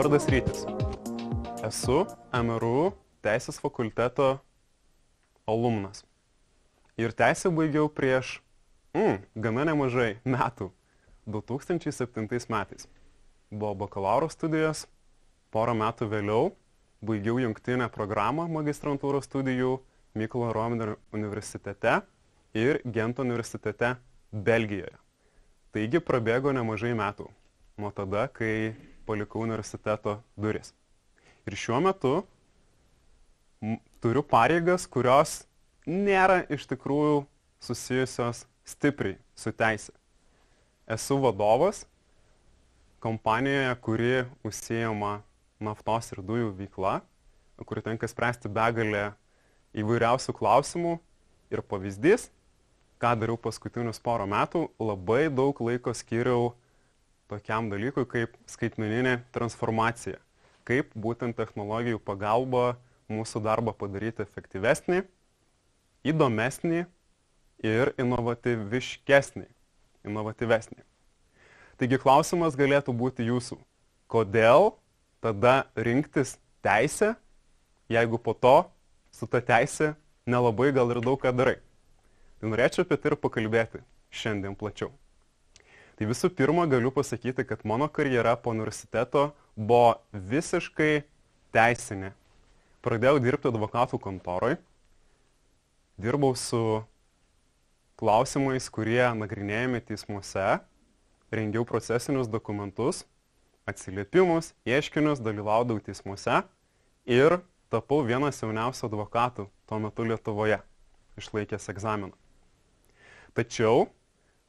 vardas Rytis. Esu MRU Teisės fakulteto alumnas. Ir teisę baigiau prieš mm, gana nemažai metų, 2007 metais. Buvo bakalauro studijos, porą metų vėliau baigiau jungtinę programą magistrantūros studijų Mykolo Romerio universitete ir Gento universitete Belgijoje. Taigi prabėgo nemažai metų nuo tada, kai palikau universiteto duris. Ir šiuo metu turiu pareigas, kurios nėra iš tikrųjų susijusios stipriai su teisė. Esu vadovas kompanijoje, kuri užsijama naftos ir dujų veikla, kuri tenka spręsti begalę įvairiausių klausimų ir pavyzdys, ką dariau paskutinius porą metų, labai daug laiko skiriau tokiam dalykui kaip skaitmeninė transformacija. Kaip būtent technologijų pagalba mūsų darbą padaryti efektyvesnį, įdomesnį ir inovatyviškesnį, inovatyvesnį. Taigi klausimas galėtų būti jūsų. Kodėl tada rinktis teisę, jeigu po to su ta teisė nelabai gal ir daug ką darai? Tai norėčiau apie tai ir pakalbėti šiandien plačiau. Tai visų pirma galiu pasakyti, kad mano karjera po universiteto buvo visiškai teisinė. Pradėjau dirbti advokatų kontoroj, dirbau su klausimais, kurie nagrinėjami teismuose, rengiau procesinius dokumentus, atsiliepimus, ieškinius, dalyvaudavau teismuose ir tapau vienas jauniausių advokatų tuo metu Lietuvoje, išlaikęs egzaminą. Tačiau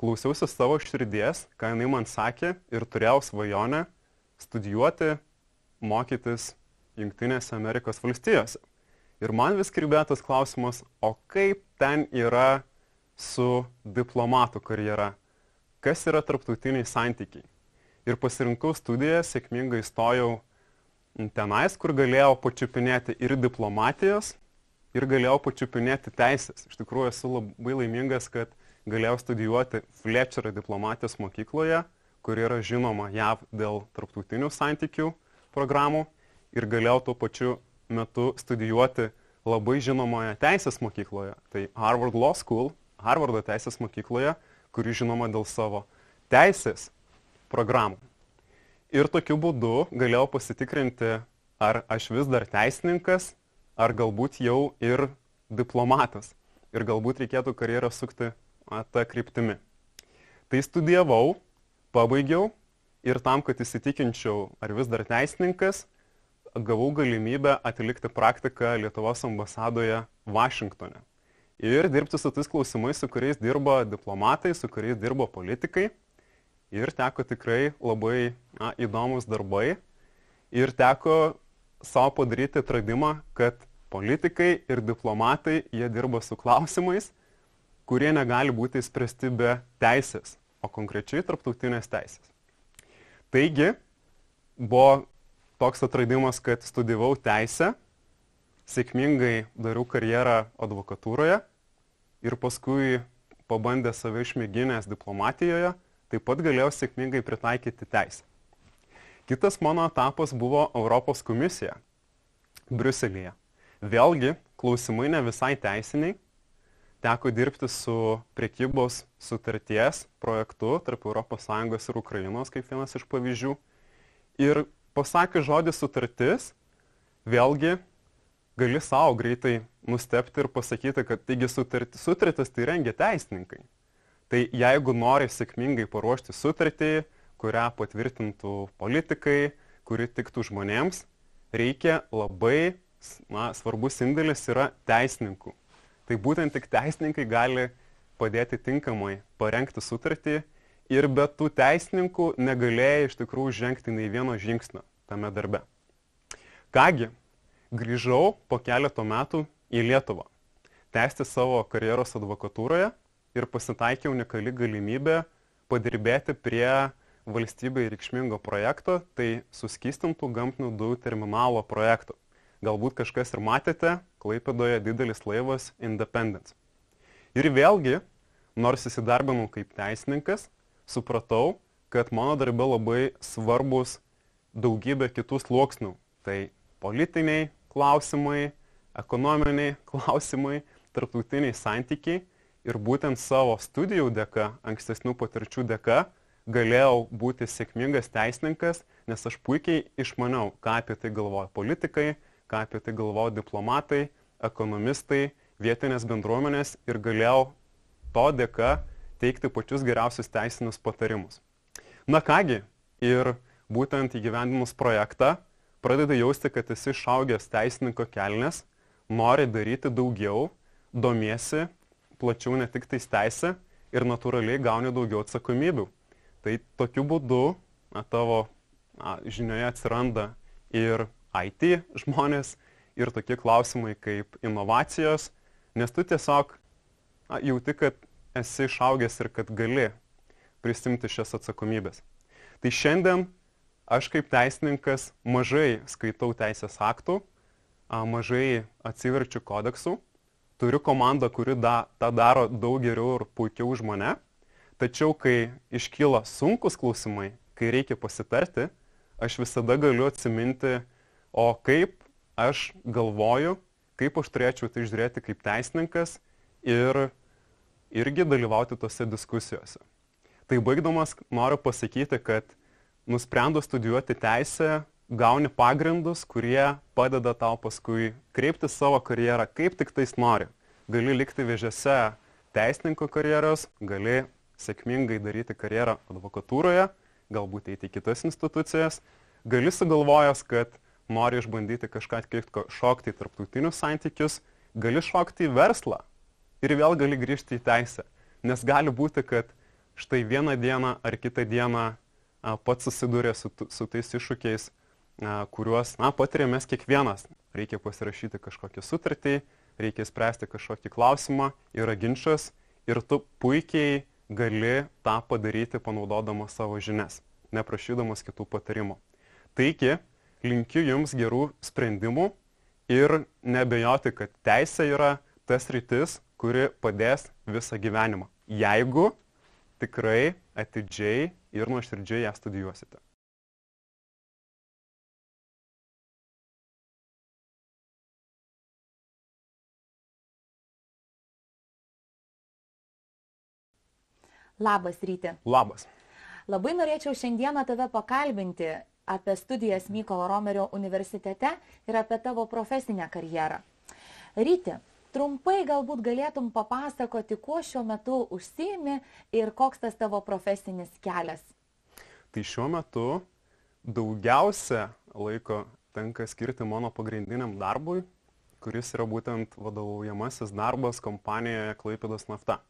klausiausi savo širdies, ką jinai man sakė ir turėjau svajonę studijuoti, mokytis Junktinėse Amerikos valstijose. Ir man vis kirbėtas klausimas, o kaip ten yra su diplomatų karjera? Kas yra tarptautiniai santykiai? Ir pasirinkau studiją, sėkmingai įstojau tenais, kur galėjau pačiupinėti ir diplomatijos, ir galėjau pačiupinėti teisės. Iš tikrųjų esu labai laimingas, kad galėjau studijuoti Fletcherio diplomatijos mokykloje, kuri yra žinoma JAV dėl tarptautinių santykių programų ir galėjau tuo pačiu metu studijuoti labai žinomoje teisės mokykloje, tai Harvard Law School, Harvardo teisės mokykloje, kuri žinoma dėl savo teisės programų. Ir tokiu būdu galėjau pasitikrinti, ar aš vis dar teisininkas, ar galbūt jau ir diplomatas. Ir galbūt reikėtų karjerą sukti tą kryptimį. Tai studijavau, pabaigiau ir tam, kad įsitikinčiau, ar vis dar teisininkas, gavau galimybę atlikti praktiką Lietuvos ambasadoje Vašingtone. Ir dirbti su tais klausimais, su kuriais dirbo diplomatai, su kuriais dirbo politikai. Ir teko tikrai labai na, įdomus darbai. Ir teko savo padaryti atradimą, kad politikai ir diplomatai, jie dirba su klausimais, kurie negali būti įspręsti be teisės, o konkrečiai tarptautinės teisės. Taigi, buvo toks atradimas, kad studijavau teisę, sėkmingai dariau karjerą advokatūroje ir paskui pabandė save išmėginęs diplomatijoje, taip pat galėjau sėkmingai pritaikyti teisę. Kitas mano etapas buvo Europos komisija Briuselėje. Vėlgi, klausimai ne visai teisiniai. Teko dirbti su priekybos sutarties projektu tarp ES ir Ukrainos kaip vienas iš pavyzdžių. Ir pasakius žodį sutartis, vėlgi gali savo greitai nustepti ir pasakyti, kad taigi sutartis, sutartis tai rengia teisininkai. Tai jeigu nori sėkmingai paruošti sutartį, kurią patvirtintų politikai, kuri tiktų žmonėms, reikia labai na, svarbus indėlis yra teisininkų. Tai būtent tik teisininkai gali padėti tinkamai parengti sutartį ir be tų teisininkų negalėjai iš tikrųjų žengti nei vieno žingsnio tame darbe. Kągi, grįžau po keleto metų į Lietuvą, tęsti savo karjeros advokatūroje ir pasitaikė unikali galimybė padirbėti prie valstybei reikšmingo projekto, tai suskistintų gamtinių dujų terminalo projekto. Galbūt kažkas ir matėte, Klaipėdoje didelis laivas Independence. Ir vėlgi, nors įsidarbinau kaip teisininkas, supratau, kad mano darbe labai svarbus daugybę kitų sluoksnių. Tai politiniai klausimai, ekonominiai klausimai, tarptautiniai santykiai ir būtent savo studijų dėka, ankstesnių patirčių dėka galėjau būti sėkmingas teisininkas, nes aš puikiai išmaniau, ką apie tai galvoja politikai, ką apie tai galvoja diplomatai, ekonomistai, vietinės bendruomenės ir galėjau to dėka teikti pačius geriausius teisinius patarimus. Na kągi, ir būtent įgyvendimus projektą pradeda jausti, kad esi išaugęs teisininko kelnes, nori daryti daugiau, domiesi plačiau ne tik tais teisė ir natūraliai gauni daugiau atsakomybių. Tai tokiu būdu na, tavo na, žinioje atsiranda ir IT žmonės, ir tokie klausimai kaip inovacijos, nes tu tiesiog na, jauti, kad esi išaugęs ir kad gali prisimti šias atsakomybės. Tai šiandien aš kaip teisininkas mažai skaitau teisės aktų, mažai atsiverčiu kodeksų, turiu komandą, kuri da, tą daro daug geriau ir puikiau už mane, tačiau kai iškyla sunkus klausimai, kai reikia pasitarti, aš visada galiu atsiminti, o kaip aš galvoju, kaip aš turėčiau tai žiūrėti kaip teisininkas ir irgi dalyvauti tose diskusijose. Tai baigdamas noriu pasakyti, kad nusprendus studijuoti teisę, gauni pagrindus, kurie padeda tau paskui kreipti savo karjerą kaip tik tais nori. Gali likti vėžėse teisininko karjeros, gali sėkmingai daryti karjerą advokatūroje, galbūt eiti į kitas institucijas, gali sugalvojęs, kad nori išbandyti kažką kitko, šokti į tarptautinius santykius, gali šokti į verslą ir vėl gali grįžti į teisę. Nes gali būti, kad štai vieną dieną ar kitą dieną pats susiduria su, su tais iššūkiais, kuriuos, na, patiriam mes kiekvienas. Reikia pasirašyti kažkokią sutartį, reikia spręsti kažkokį klausimą, yra ginčas ir tu puikiai gali tą padaryti panaudodamas savo žinias, neprašydamas kitų patarimų. Taigi, linkiu Jums gerų sprendimų ir nebejoti, kad teisė yra tas rytis, kuri padės visą gyvenimą. Jeigu tikrai atidžiai ir nuoširdžiai ją studijuosite. Labas ryti. Labas. Labai norėčiau šiandieną tave pakalbinti apie studijas Mykolo Romerio universitete ir apie tavo profesinę karjerą. Ryti, Trumpai galbūt galėtum papasakoti, kuo šiuo metu užsiimi ir koks tas tavo profesinis kelias. Tai šiuo metu daugiausia laiko tenka skirti mano pagrindiniam darbui, kuris yra būtent vadovaujamasis darbas kompanijoje Klaipėdas nafta.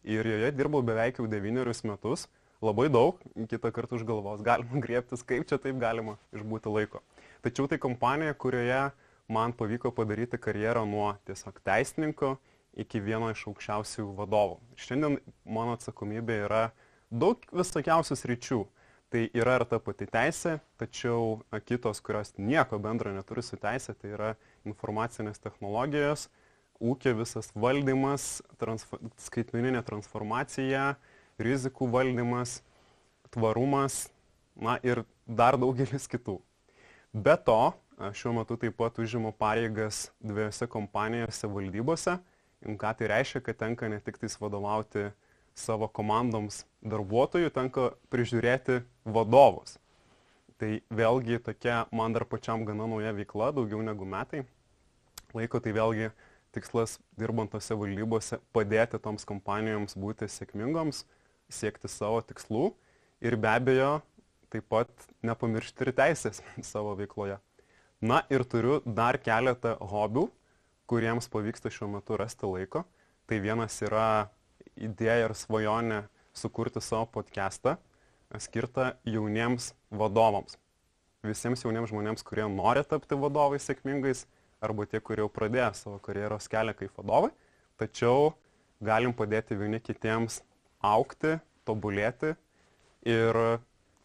Ir joje dirbau beveik jau devynerius metus, labai daug, kitą kartą už galvos galima griebtis, kaip čia taip galima išbūti laiko. Tačiau tai kompanija, kurioje man pavyko padaryti karjerą nuo tiesiog teisininko iki vieno iš aukščiausių vadovų. Šiandien mano atsakomybė yra daug visokiausių sričių. Tai yra ir ta pati teisė, tačiau kitos, kurios nieko bendro neturi su teisė, tai yra informacinės technologijos, ūkio visas valdymas, transfor skaitmeninė transformacija, rizikų valdymas, tvarumas, na ir dar daugelis kitų. Be to, Šiuo metu taip pat užimu pareigas dviejose kompanijose valdybose. Ką tai reiškia, kad tenka ne tik tais vadovauti savo komandoms darbuotojų, tenka prižiūrėti vadovus. Tai vėlgi tokia man dar pačiam gana nauja veikla, daugiau negu metai. Laiko tai vėlgi tikslas dirbant tose valdybose padėti toms kompanijoms būti sėkmingoms, siekti savo tikslų ir be abejo taip pat nepamiršti ir teisės savo veikloje. Na ir turiu dar keletą hobių, kuriems pavyksta šiuo metu rasti laiko. Tai vienas yra idėja ir svajonė sukurti savo podcastą skirtą jauniems vadovams. Visiems jauniems žmonėms, kurie nori tapti vadovais sėkmingais arba tie, kurie jau pradėjo savo karjeros kelią kaip vadovai, tačiau galim padėti vieni kitiems aukti, tobulėti ir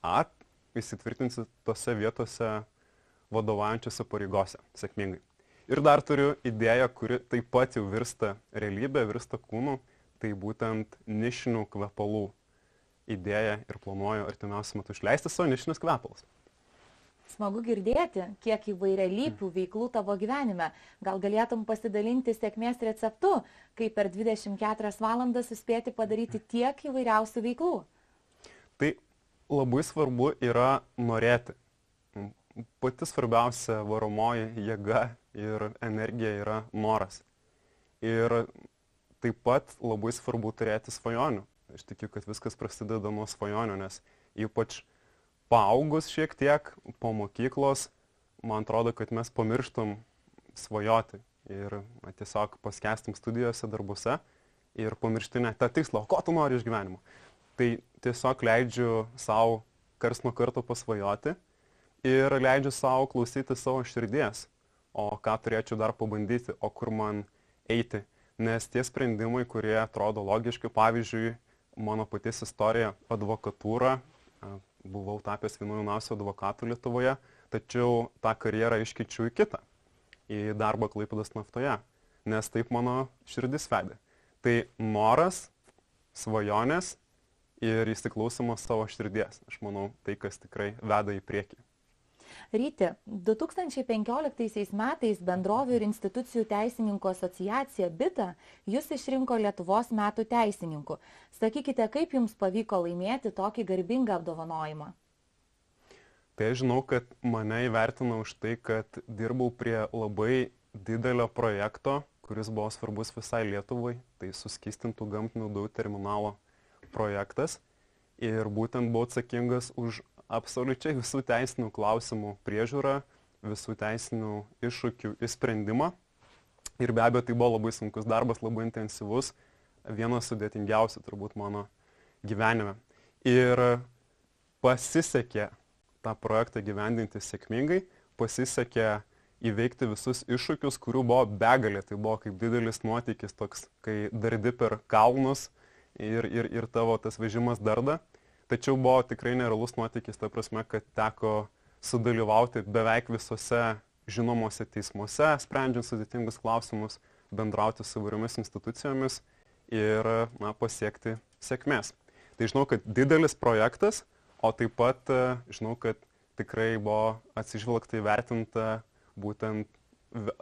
at, įsitvirtinti tose vietose, vadovaujančiose pareigose sėkmingai. Ir dar turiu idėją, kuri taip pat jau virsta realybė, virsta kūnu, tai būtent nišinių kvepalų idėja ir planuoju artimiausiu metu išleisti savo nišinius kvepalus. Smagu girdėti, kiek įvairialypių veiklų tavo gyvenime. Gal galėtum pasidalinti sėkmės receptu, kaip per 24 valandas suspėti padaryti tiek įvairiausių veiklų? Tai labai svarbu yra norėti. Pati svarbiausia varomoji jėga ir energija yra noras. Ir taip pat labai svarbu turėti svajonių. Aš tikiu, kad viskas prasideda nuo svajonių, nes ypač paaugus šiek tiek po mokyklos, man atrodo, kad mes pamirštam svajoti ir na, tiesiog paskestim studijose, darbuose ir pamiršti net tą tikslą, ko tu nori iš gyvenimo. Tai tiesiog leidžiu savo kars nuo karto pasvajoti ir leidžiu savo klausyti savo širdies, o ką turėčiau dar pabandyti, o kur man eiti. Nes tie sprendimai, kurie atrodo logiški, pavyzdžiui, mano paties istorija, advokatūra, buvau tapęs vienu jauniausių advokatų Lietuvoje, tačiau tą karjerą iškeičiu į kitą, į darbą Klaipėdas naftoje, nes taip mano širdis vedė. Tai noras, svajonės ir įsiklausimas savo širdies. Aš manau, tai, kas tikrai veda į priekį. Ryti, 2015 metais bendrovių ir institucijų teisininkų asociacija BITA jūs išrinko Lietuvos metų teisininku. Sakykite, kaip jums pavyko laimėti tokį garbingą apdovanojimą? Tai aš žinau, kad mane įvertino už tai, kad dirbau prie labai didelio projekto, kuris buvo svarbus visai Lietuvai, tai suskistintų gamtinių dujų terminalo projektas. Ir būtent buvau atsakingas už absoliučiai visų teisinių klausimų priežiūrą, visų teisinių iššūkių įsprendimą. Ir be abejo, tai buvo labai sunkus darbas, labai intensyvus, vienas sudėtingiausių turbūt mano gyvenime. Ir pasisekė tą projektą gyvendinti sėkmingai, pasisekė įveikti visus iššūkius, kurių buvo begalė. Tai buvo kaip didelis nuotykis toks, kai dardi per kalnus ir, ir, ir tavo tas vežimas darda. Tačiau buvo tikrai nerealus nuotykis, ta prasme, kad teko sudalyvauti beveik visose žinomose teismuose, sprendžiant sudėtingus klausimus, bendrauti su įvairiomis institucijomis ir na, pasiekti sėkmės. Tai žinau, kad didelis projektas, o taip pat žinau, kad tikrai buvo atsižvelgta įvertinta būtent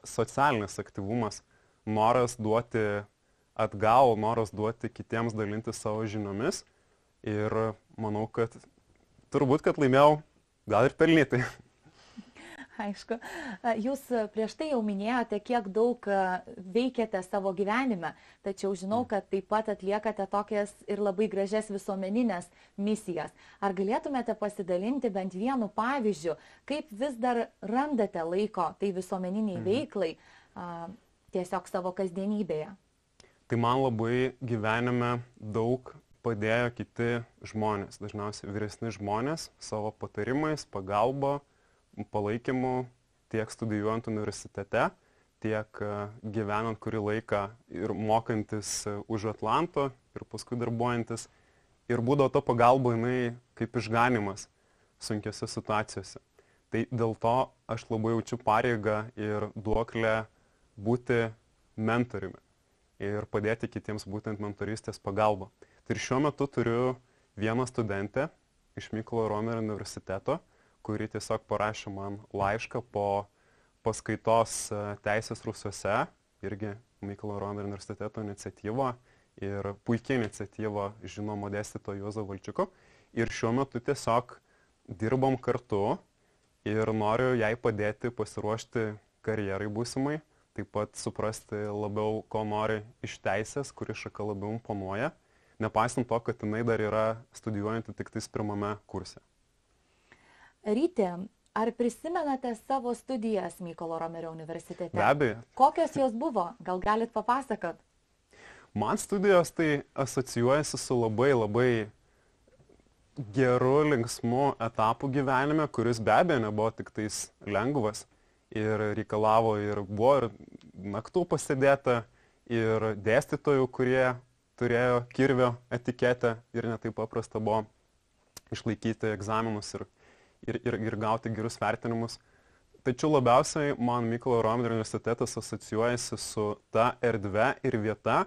socialinis aktyvumas, noras duoti atgal, noras duoti kitiems dalinti savo žiniomis ir manau, kad turbūt, kad laimėjau, gal ir pelnytai. Aišku, jūs prieš tai jau minėjote, kiek daug veikiate savo gyvenime, tačiau žinau, kad taip pat atliekate tokias ir labai gražias visuomeninės misijas. Ar galėtumėte pasidalinti bent vienu pavyzdžiu, kaip vis dar randate laiko tai visuomeniniai mhm. veiklai tiesiog savo kasdienybėje? Tai man labai gyvenime daug padėjo kiti žmonės, dažniausiai vyresni žmonės savo patarimais, pagalba, palaikymu tiek studijuojant universitete, tiek e, gyvenant kurį laiką ir mokantis e, už Atlanto ir paskui darbuojantis. Ir būdavo ta pagalba jinai kaip išganimas sunkiose situacijose. Tai dėl to aš labai jaučiu pareigą ir duoklę būti mentoriumi ir padėti kitiems būtent mentorystės pagalba. Tai ir šiuo metu turiu vieną studentę iš Mykolo Romerio universiteto, kuri tiesiog parašė man laišką po paskaitos e, Teisės Rusiuose, irgi Mykolo Romerio universiteto iniciatyva ir puikia iniciatyva žinomo dėstytojo Juozo Valčiuko. Ir šiuo metu tiesiog dirbam kartu ir noriu jai padėti pasiruošti karjerai būsimai, taip pat suprasti labiau, ko nori iš teisės, kuri šaka labiau imponuoja nepaisant to, kad jinai dar yra studijuojanti tik tais pirmame kurse. Rytė, ar prisimenate savo studijas Mykolo Romerio universitete? Be abejo. Kokios jos buvo? Gal galit papasakot? Man studijos tai asocijuojasi su labai labai geru, linksmu etapu gyvenime, kuris be abejo nebuvo tik tais lengvas ir reikalavo ir buvo ir naktų pasidėta, ir dėstytojų, kurie turėjo kirvio etiketę ir netaip paprasta buvo išlaikyti egzaminus ir, ir, ir, ir gauti gerus vertinimus. Tačiau labiausiai man Mykolo Romerio universitetas asocijuojasi su ta erdve ir vieta,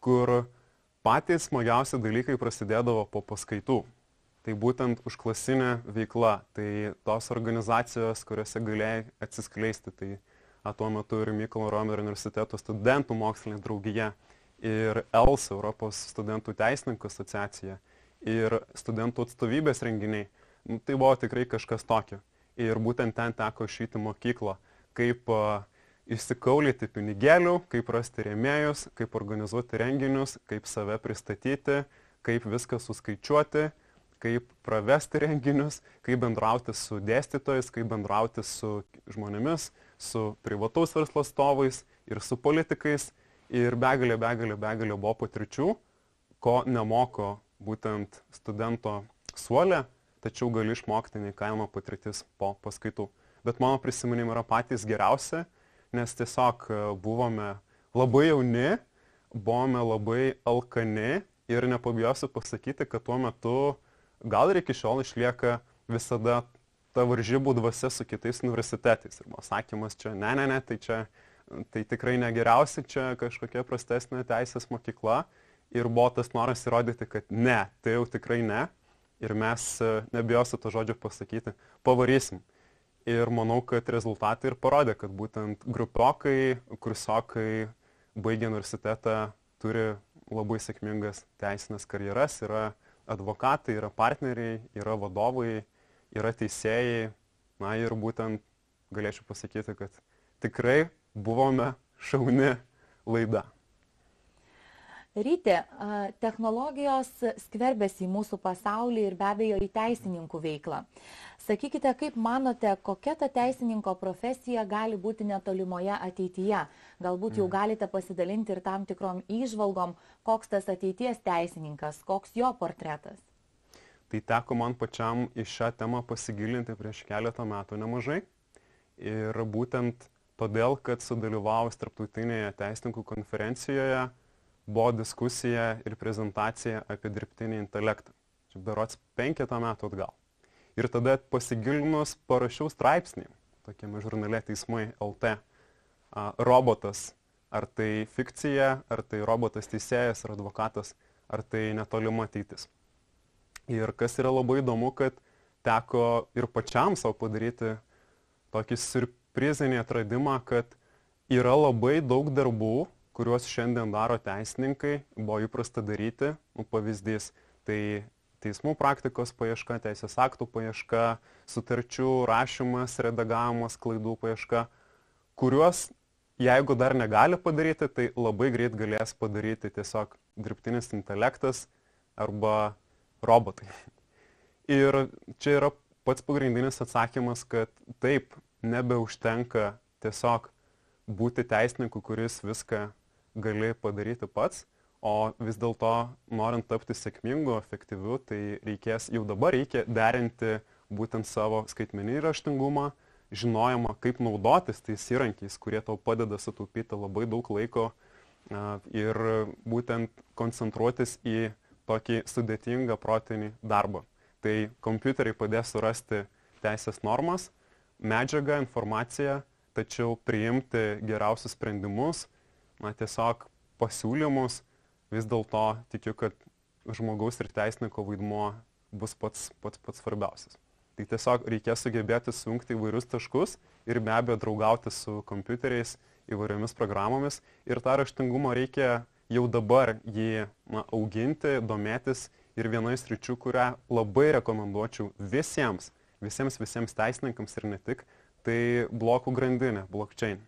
kur patys smagiausi dalykai prasidėdavo po paskaitų. Tai būtent užklasinė veikla, tai tos organizacijos, kuriuose galėjai atsiskleisti, tai tuo metu ir Mykolo Romerio universiteto studentų mokslinė draugija, ir ELS, Europos studentų teisininkų asociacija, ir studentų atstovybės renginiai. Nu, tai buvo tikrai kažkas tokio. Ir būtent ten teko išeiti mokyklą, kaip uh, išsikaulyti pinigėlių, kaip rasti rėmėjus, kaip organizuoti renginius, kaip save pristatyti, kaip viską suskaičiuoti, kaip pravesti renginius, kaip bendrauti su dėstytojais, kaip bendrauti su žmonėmis, su privataus verslo stovais ir su politikais. Ir begalė, begalė, begalė buvo patirčių, ko nemoko būtent studento suolė, tačiau gali išmokti neįkainojama patirtis po paskaitų. Bet mano prisiminimai yra patys geriausi, nes tiesiog e, buvome labai jauni, buvome labai alkani ir nepabijosiu pasakyti, kad tuo metu gal ir iki šiol išlieka visada ta varžybų dvasia su kitais universitetais. Ir mano sakymas čia, ne, ne, ne, tai čia tai tikrai negeriausia, čia kažkokia prastesnė teisės mokykla ir buvo tas noras įrodyti, kad ne, tai jau tikrai ne. Ir mes, e, nebijosiu to žodžio pasakyti, pavarysim. Ir manau, kad rezultatai ir parodė, kad būtent grupiokai, kursiokai baigę universitetą turi labai sėkmingas teisinės karjeras, yra advokatai, yra partneriai, yra vadovai, yra teisėjai. Na ir būtent galėčiau pasakyti, kad tikrai buvome šauni laida. Rytė, technologijos skverbėsi į mūsų pasaulį ir be abejo į teisininkų veiklą. Sakykite, kaip manote, kokia ta teisininko profesija gali būti netolimoje ateityje? Galbūt jau mm. galite pasidalinti ir tam tikrom įžvalgom, koks tas ateities teisininkas, koks jo portretas? Tai teko man pačiam į šią temą pasigilinti prieš keletą metų nemažai. Ir būtent todėl, kad sudalyvavus tarptautinėje teisininkų konferencijoje, buvo diskusija ir prezentacija apie dirbtinį intelektą. Čia berots penketą metų atgal. Ir tada pasigilinus parašiau straipsnį, tokiame žurnale teismai LT, a, robotas, ar tai fikcija, ar tai robotas teisėjas, ar advokatas, ar tai netolima ateitis. Ir kas yra labai įdomu, kad teko ir pačiam savo padaryti tokį surprizinį atradimą, kad yra labai daug darbų, kuriuos šiandien daro teisininkai, buvo įprasta daryti, nu, pavyzdys, tai teismų praktikos paieška, teisės aktų paieška, sutarčių rašymas, redagavimas, klaidų paieška, kuriuos jeigu dar negali padaryti, tai labai greit galės padaryti tiesiog dirbtinis intelektas arba robotai. Ir čia yra pats pagrindinis atsakymas, kad taip, nebeužtenka tiesiog būti teisininku, kuris viską gali padaryti pats, o vis dėlto, norint tapti sėkmingu, efektyviu, tai reikės, jau dabar reikia derinti būtent savo skaitmeninį raštingumą, žinojimą, kaip naudotis tais įrankiais, kurie tau padeda sutaupyti labai daug laiko ir būtent koncentruotis į tokį sudėtingą protinį darbą. Tai kompiuteriai padės surasti teisės normas, medžiagą, informaciją, tačiau priimti geriausius sprendimus, na, tiesiog pasiūlymus, vis dėlto tikiu, kad žmogaus ir teisininko vaidmuo bus pats, pats, pats svarbiausias. Tai tiesiog reikės sugebėti sujungti įvairius taškus ir be abejo draugauti su kompiuteriais, įvairiomis programomis. Ir tą raštingumą reikia jau dabar jį na, auginti, domėtis ir viena iš ryčių, kurią labai rekomenduočiau visiems, visiems, visiems teisininkams ir ne tik, tai blokų grandinė, blockchain.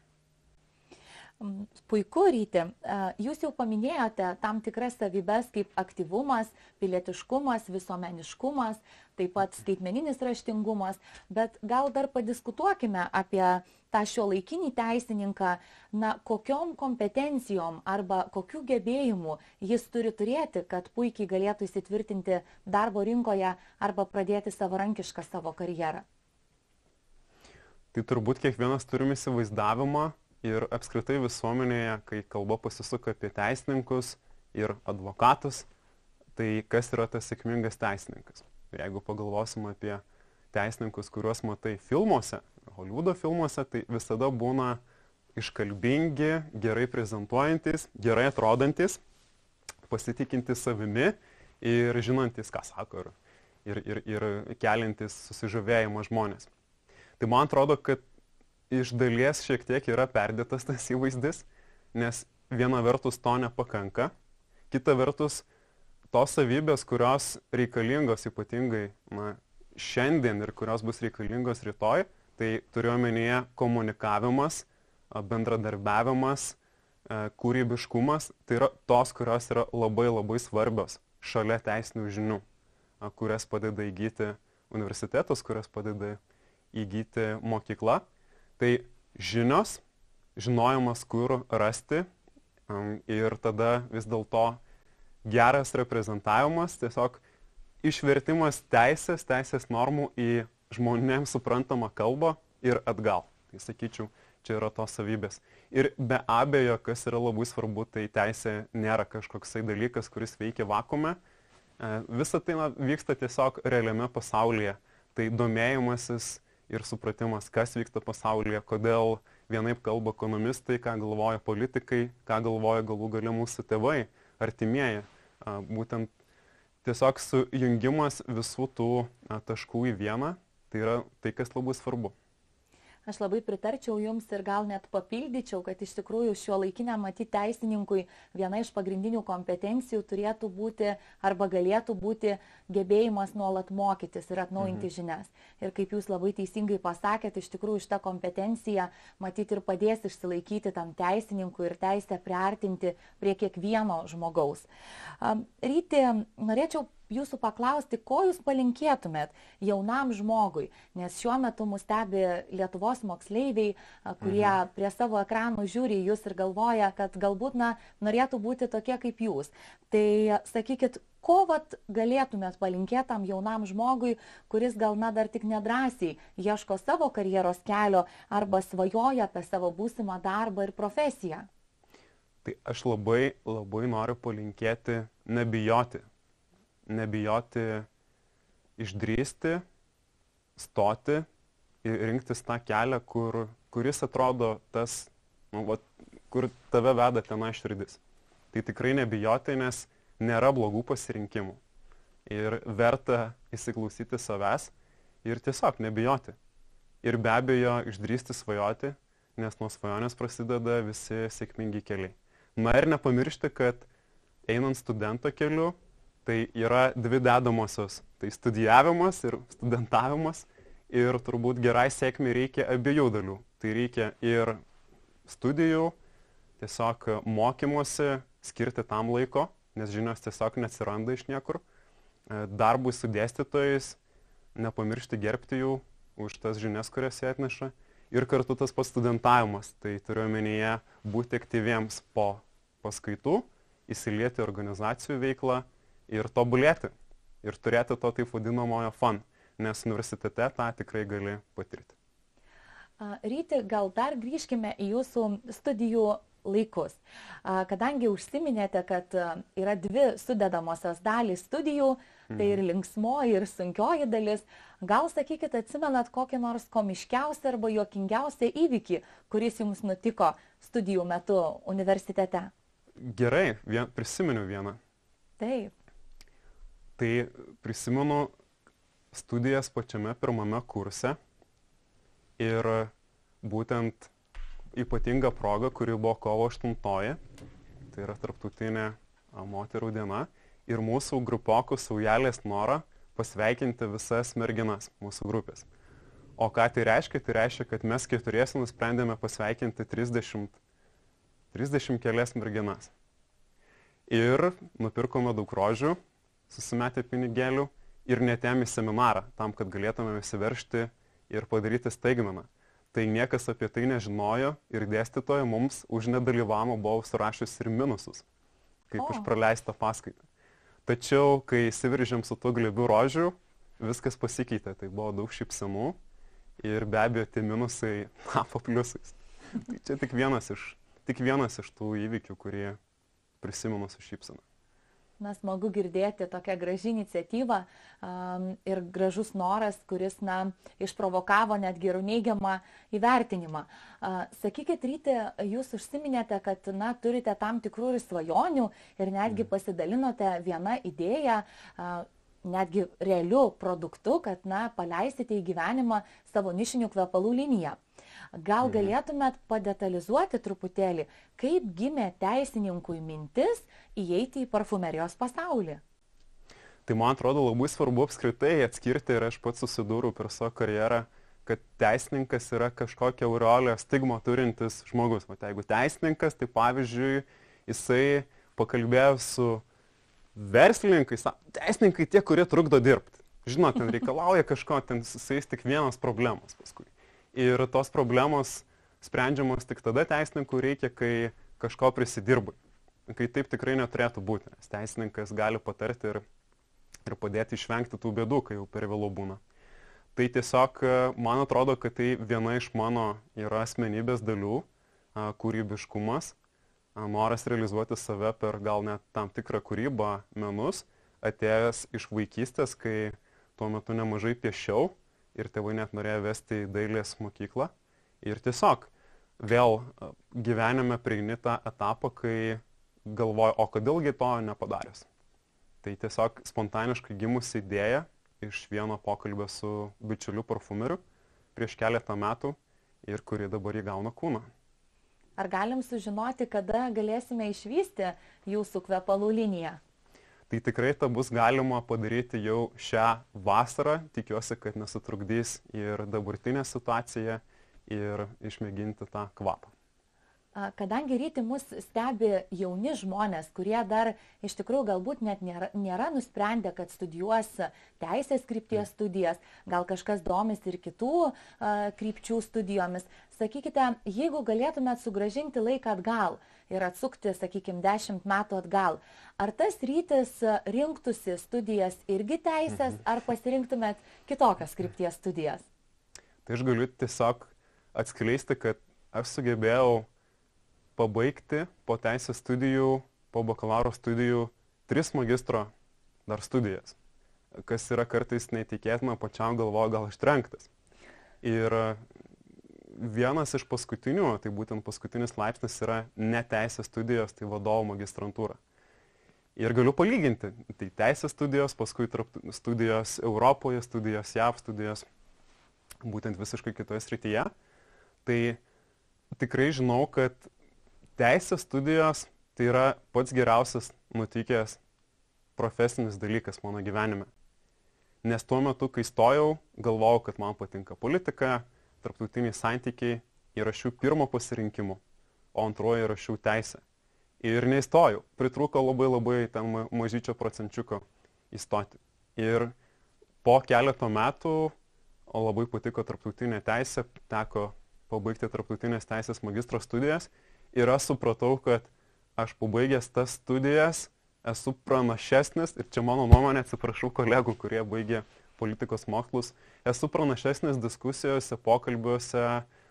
Puiku, Ryti. Jūs jau paminėjote tam tikras savybės kaip aktyvumas, pilietiškumas, visuomeniškumas, taip pat skaitmeninis raštingumas, bet gal dar padiskutuokime apie tą šio laikinį teisininką, na, kokiom kompetencijom arba kokių gebėjimų jis turi turėti, kad puikiai galėtų įsitvirtinti darbo rinkoje arba pradėti savarankišką savo karjerą. Tai turbūt kiekvienas turime įsivaizdavimą, ir apskritai visuomenėje, kai kalba pasisuka apie teisininkus ir advokatus, tai kas yra tas sėkmingas teisininkas. Jeigu pagalvosim apie teisininkus, kuriuos matai filmuose, Hollywoodo filmuose, tai visada būna iškalbingi, gerai prezentuojantis, gerai atrodantis, pasitikintis savimi ir žinantis, ką sako. Ir, ir, ir, ir kelintis susižavėjimą žmonės. Tai man atrodo, kad iš dalies šiek tiek yra perdėtas tas įvaizdis, nes viena vertus to nepakanka, kita vertus tos savybės, kurios reikalingos ypatingai na, šiandien ir kurios bus reikalingos rytoj, tai turiu omenyje komunikavimas, bendradarbiavimas, kūrybiškumas, tai yra tos, kurios yra labai labai svarbios šalia teisinių žinių, kurias padeda įgyti universitetas, kurias padeda įgyti mokykla. Tai žinios, žinojimas, kur rasti ir tada vis dėlto geras reprezentavimas, tiesiog išvertimas teisės, teisės normų į žmonėms suprantamą kalbą ir atgal. Tai sakyčiau, čia yra tos savybės. Ir be abejo, kas yra labai svarbu, tai teisė nėra kažkoksai dalykas, kuris veikia vakume. E, Visa tai na, vyksta tiesiog realiame pasaulyje. Tai domėjimasis ir supratimas, kas vyksta pasaulyje, kodėl vienaip kalba ekonomistai, ką galvoja politikai, ką galvoja galų gale mūsų tėvai, artimieji. Būtent tiesiog sujungimas visų tų taškų į vieną, tai yra tai, kas labai svarbu. Aš labai pritarčiau Jums ir gal net papildyčiau, kad iš tikrųjų šio laikinę matyti teisininkui viena iš pagrindinių kompetencijų turėtų būti arba galėtų būti gebėjimas nuolat mokytis ir atnaujinti mhm. žinias. Ir kaip Jūs labai teisingai pasakėte, iš tikrųjų šitą kompetenciją matyti ir padės išsilaikyti tam teisininkui ir teisę priartinti prie kiekvieno žmogaus. Ryti, norėčiau jūsų paklausti, ko jūs palinkėtumėt jaunam žmogui, nes šiuo metu mus stebi Lietuvos moksleiviai, kurie mhm. prie savo ekranų žiūri jūs ir galvoja, kad galbūt na, norėtų būti tokie kaip jūs. Tai sakykit, ko vat galėtumėt palinkėti tam jaunam žmogui, kuris gal na dar tik nedrasiai ieško savo karjeros kelio arba svajoja apie savo būsimą darbą ir profesiją? Tai aš labai, labai noriu palinkėti nebijoti nebijoti išdrysti, stoti ir rinktis tą kelią, kur, kuris atrodo tas, nu, va, kur tave veda tenai širdis. Tai tikrai nebijoti, nes nėra blogų pasirinkimų. Ir verta įsiklausyti savęs ir tiesiog nebijoti. Ir be abejo išdrysti svajoti, nes nuo svajonės prasideda visi sėkmingi keliai. Na ir nepamiršti, kad einant studento keliu, tai yra dvi dedamosios. Tai studijavimas ir studentavimas. Ir turbūt gerai sėkmė reikia abiejų dalių. Tai reikia ir studijų, tiesiog mokymosi, skirti tam laiko, nes žinios tiesiog neatsiranda iš niekur. E, darbui su dėstytojais, nepamiršti gerbti jų už tas žinias, kurias jie atneša. Ir kartu tas pats studentavimas. Tai turiu omenyje būti aktyviems po paskaitų, įsilieti organizacijų veiklą ir tobulėti. Ir turėti to taip vadinamojo fun, nes universitete tą tikrai gali patirti. Ryti, gal dar grįžkime į jūsų studijų laikus. Kadangi užsiminėte, kad yra dvi sudedamosios dalys studijų, tai ir mhm. linksmoji, ir sunkioji dalis, gal sakykit, atsimenat kokį nors komiškiausią arba juokingiausią įvykį, kuris jums nutiko studijų metu universitete? Gerai, vien, prisimenu vieną. Taip. Tai prisimenu studijas pačiame pirmame kurse ir būtent ypatinga proga, kuri buvo kovo 8, tai yra tarptautinė moterų diena, ir mūsų grupokų saujelės norą pasveikinti visas merginas mūsų grupės. O ką tai reiškia? Tai reiškia, kad mes keturiesi nusprendėme pasveikinti 30, 30 kelias merginas. Ir nupirkome daug rožių, susimetę pinigėlių ir netėm į seminarą, tam, kad galėtume įsiveršti ir padaryti staigmeną. Tai niekas apie tai nežinojo ir dėstytoja mums už nedalyvavimą buvo surašęs ir minusus, kaip oh. už praleistą paskaitą. Tačiau, kai įsiveržėm su tuo glebiu rožiu, viskas pasikeitė. Tai buvo daug šypsenų ir be abejo tie minusai tapo pliusais. Tai čia tik vienas iš, tik vienas iš tų įvykių, kurie prisimenu su šypsena na, smagu girdėti tokią gražią iniciatyvą um, ir gražus noras, kuris, na, išprovokavo netgi ir neigiamą įvertinimą. Uh, sakykit, ryte, jūs užsiminėte, kad, na, turite tam tikrų ir svajonių ir netgi mhm. pasidalinote vieną idėją. Uh, netgi realiu produktu, kad, na, paleisite į gyvenimą savo nišinių kvepalų liniją. Gal mhm. galėtumėt padetalizuoti truputėlį, kaip gimė teisininkui mintis įeiti į parfumerijos pasaulį? Tai man atrodo labai svarbu apskritai atskirti ir aš pats susidūriau per savo karjerą, kad teisininkas yra kažkokia aureolė stigma turintis žmogus. Tai jeigu teisininkas, tai pavyzdžiui, jisai pakalbėjo su verslininkais, teisininkai tie, kurie trukdo dirbti. Žinot, ten reikalauja kažko, ten su jais tik vienas problemas paskui. Ir tos problemos sprendžiamos tik tada teisininkų reikia, kai kažko prisidirbai. Kai taip tikrai neturėtų būti, nes teisininkas gali patarti ir, ir padėti išvengti tų bėdų, kai jau per vėlų būna. Tai tiesiog man atrodo, kad tai viena iš mano yra asmenybės dalių, kūrybiškumas, noras realizuoti save per gal net tam tikrą kūrybą, menus, atėjęs iš vaikystės, kai tuo metu nemažai piešiau ir tėvai net norėjo vesti į dailės mokyklą. Ir tiesiog vėl gyvenime prieini tą etapą, kai galvoju, o kodėlgi to nepadaręs. Tai tiesiog spontaniškai gimusi idėja iš vieno pokalbio su bičiuliu parfumeriu prieš keletą metų ir kuri dabar įgauna kūną. Ar galim sužinoti, kada galėsime išvysti jūsų kvepalų liniją? Tai tikrai tą bus galima padaryti jau šią vasarą. Tikiuosi, kad nesutrukdys ir dabartinė situacija ir išmėginti tą kvapą. Kadangi ryti mus stebi jauni žmonės, kurie dar iš tikrųjų galbūt net nėra, nėra nusprendę, kad studijuos teisės krypties studijas, gal kažkas domis ir kitų a, krypčių studijomis, sakykite, jeigu galėtumėt sugražinti laiką atgal ir atsukti, sakykime, dešimt metų atgal, ar tas rytis rinktųsi studijas irgi teisės, mhm. ar pasirinktumėt kitokias krypties studijas? Tai aš galiu tiesiog atskleisti, kad aš sugebėjau pabaigti po teisės studijų, po bakalauro studijų tris magistro dar studijas, kas yra kartais neįtikėtina, pačiam galvoju gal ištrenktas. Ir vienas iš paskutinių, tai būtent paskutinis laipsnis yra neteisės studijos, tai vadovo magistrantūra. Ir galiu palyginti, tai teisės studijos, paskui studijos Europoje, studijos JAV, studijos būtent visiškai kitoje srityje. Tai tikrai žinau, kad teisės studijos tai yra pats geriausias nutikęs profesinis dalykas mano gyvenime. Nes tuo metu, kai stojau, galvojau, kad man patinka politika, tarptautiniai santykiai ir rašiau pirmo pasirinkimu, o antroji rašiau teisę. Ir neįstojau, pritruko labai labai ten mažyčio procenčiuko įstoti. Ir po keleto metų, labai patiko tarptautinė teisė, teko pabaigti tarptautinės teisės magistro studijas ir aš supratau, kad aš pabaigęs tas studijas esu pranašesnis, ir čia mano nuomonė, atsiprašau kolegų, kurie baigė politikos mokslus, esu pranašesnis diskusijose, pokalbiuose,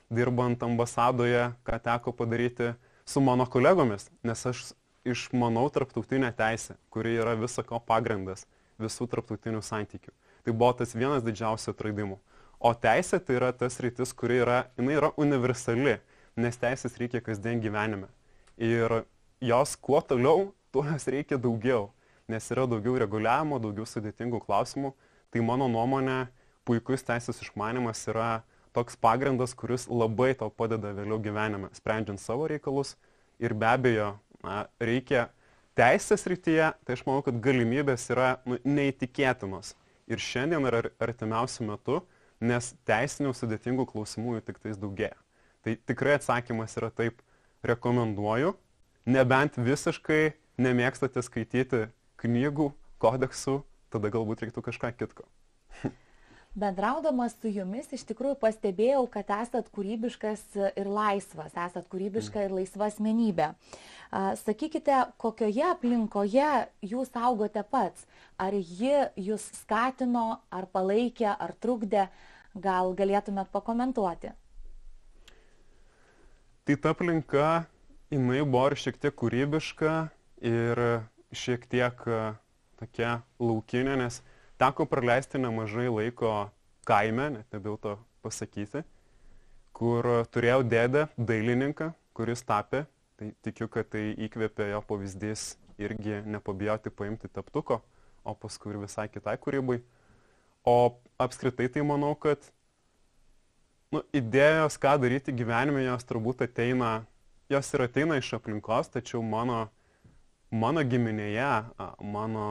dirbant ambasadoje, ką teko padaryti su mano kolegomis, nes aš išmanau tarptautinę teisę, kuri yra visako pagrindas visų tarptautinių santykių. Tai buvo tas vienas didžiausių atradimų. O teisė tai yra tas rytis, kuri yra, jinai yra universali nes teisės reikia kasdien gyvenime. Ir jos kuo toliau, tuo jos reikia daugiau, nes yra daugiau reguliavimo, daugiau sudėtingų klausimų. Tai mano nuomonė, puikus teisės išmanimas yra toks pagrindas, kuris labai tau padeda vėliau gyvenime, sprendžiant savo reikalus. Ir be abejo, na, reikia teisės rytyje, tai aš manau, kad galimybės yra nu, neįtikėtinos. Ir šiandien ir artimiausiu metu, nes teisinių sudėtingų klausimų jų tik tais daugėja. Tai tikrai atsakymas yra taip, rekomenduoju, nebent visiškai nemėgstate skaityti knygų, kodeksų, tada galbūt reiktų kažką kitko. Bendraudamas su jumis iš tikrųjų pastebėjau, kad esat kūrybiškas ir laisvas, esat kūrybiška ir laisva asmenybė. Sakykite, kokioje aplinkoje jūs augote pats? Ar ji jūs skatino, ar palaikė, ar trukdė? Gal galėtumėt pakomentuoti? Tai ta aplinka, jinai buvo ir šiek tiek kūrybiška ir šiek tiek tokia laukinė, nes teko praleisti nemažai laiko kaime, net nebijau to pasakyti, kur turėjau dėdę dailininką, kuris tapė, tai tikiu, kad tai įkvėpė jo pavyzdys irgi nepabijoti paimti taptuko, o paskui ir visai kitai kūrybai. O apskritai tai manau, kad nu, idėjos, ką daryti gyvenime, jos turbūt ateina, jos ir ateina iš aplinkos, tačiau mano, mano giminėje, mano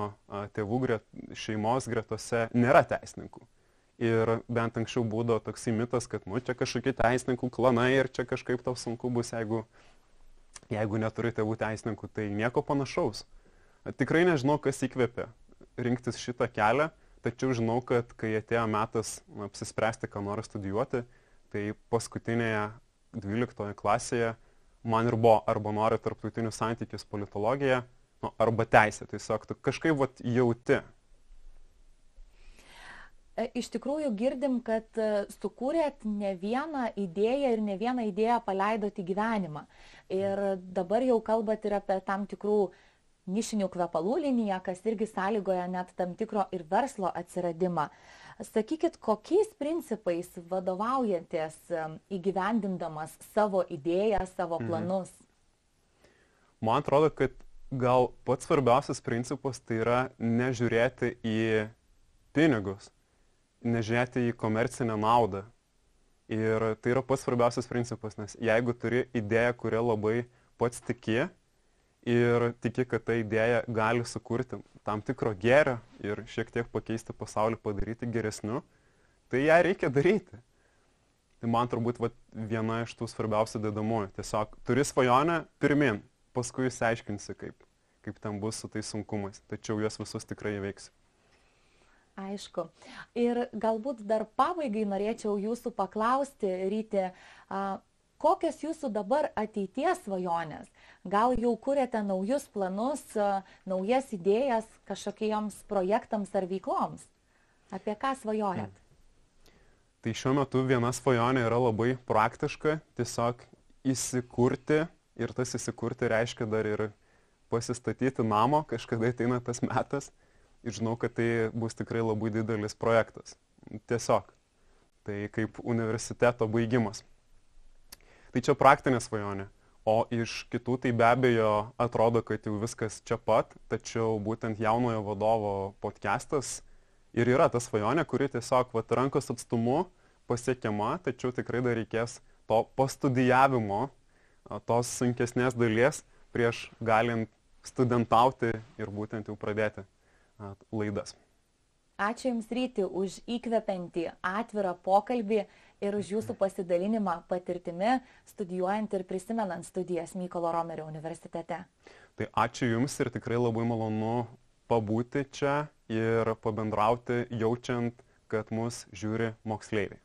tėvų gret, šeimos gretose nėra teisininkų. Ir bent anksčiau būdavo toksai mitas, kad, nu, čia kažkokie teisininkų klanai ir čia kažkaip tau sunku bus, jeigu, jeigu neturi tėvų teisininkų, tai nieko panašaus. Tikrai nežinau, kas įkvėpė rinktis šitą kelią, tačiau žinau, kad kai atėjo metas apsispręsti, ką noriu studijuoti, tai paskutinėje 12 klasėje man ir buvo arba noriu tarptautinius santykius politologiją, nu, arba teisę. Tiesiog tu kažkaip vat, jauti. E, iš tikrųjų girdim, kad e, sukūrėt ne vieną idėją ir ne vieną idėją paleidot į gyvenimą. Ir dabar jau kalbat ir apie tam tikrų nišinių kvepalų liniją, kas irgi sąlygoja net tam tikro ir verslo atsiradimą. Sakykit, kokiais principais vadovaujatės įgyvendindamas savo idėją, savo mhm. planus? Mhm. Man atrodo, kad gal pats svarbiausias principas tai yra nežiūrėti į pinigus, nežiūrėti į komercinę naudą. Ir tai yra pats svarbiausias principas, nes jeigu turi idėją, kurią labai pats tiki ir tiki, kad ta idėja gali sukurti tam tikro gėrio ir šiek tiek pakeisti pasaulį, padaryti geresniu, tai ją reikia daryti. Tai man turbūt va, viena iš tų svarbiausių dedamųjų. Tiesiog turi svajonę pirmin, paskui išsiaiškinsi, kaip, kaip ten bus su tais sunkumais. Tačiau juos visus tikrai įveiksi. Aišku. Ir galbūt dar pabaigai norėčiau jūsų paklausti, Ryti, kokios jūsų dabar ateities svajonės? Gal jau kuriate naujus planus, naujas idėjas kažkokiems projektams ar veikloms? Apie ką svajojat? Tai šiuo metu viena svajonė yra labai praktiška, tiesiog įsikurti ir tas įsikurti reiškia dar ir pasistatyti namo, kažkada ateina tas metas ir žinau, kad tai bus tikrai labai didelis projektas. Tiesiog. Tai kaip universiteto baigimas. Tai čia praktinė svajonė. O iš kitų tai be abejo atrodo, kad jau viskas čia pat, tačiau būtent jaunojo vadovo podcastas ir yra ta svajonė, kuri tiesiog vat, rankos atstumu pasiekiama, tačiau tikrai dar reikės to pastudijavimo, tos sunkesnės dalies prieš galint studentauti ir būtent jau pradėti laidas. Ačiū Jums ryti už įkvepiantį atvirą pokalbį ir už jūsų pasidalinimą patirtimi, studijuojant ir prisimenant studijas Mykolo Romerio universitete. Tai ačiū Jums ir tikrai labai malonu pabūti čia ir pabendrauti, jaučiant, kad mus žiūri moksleiviai.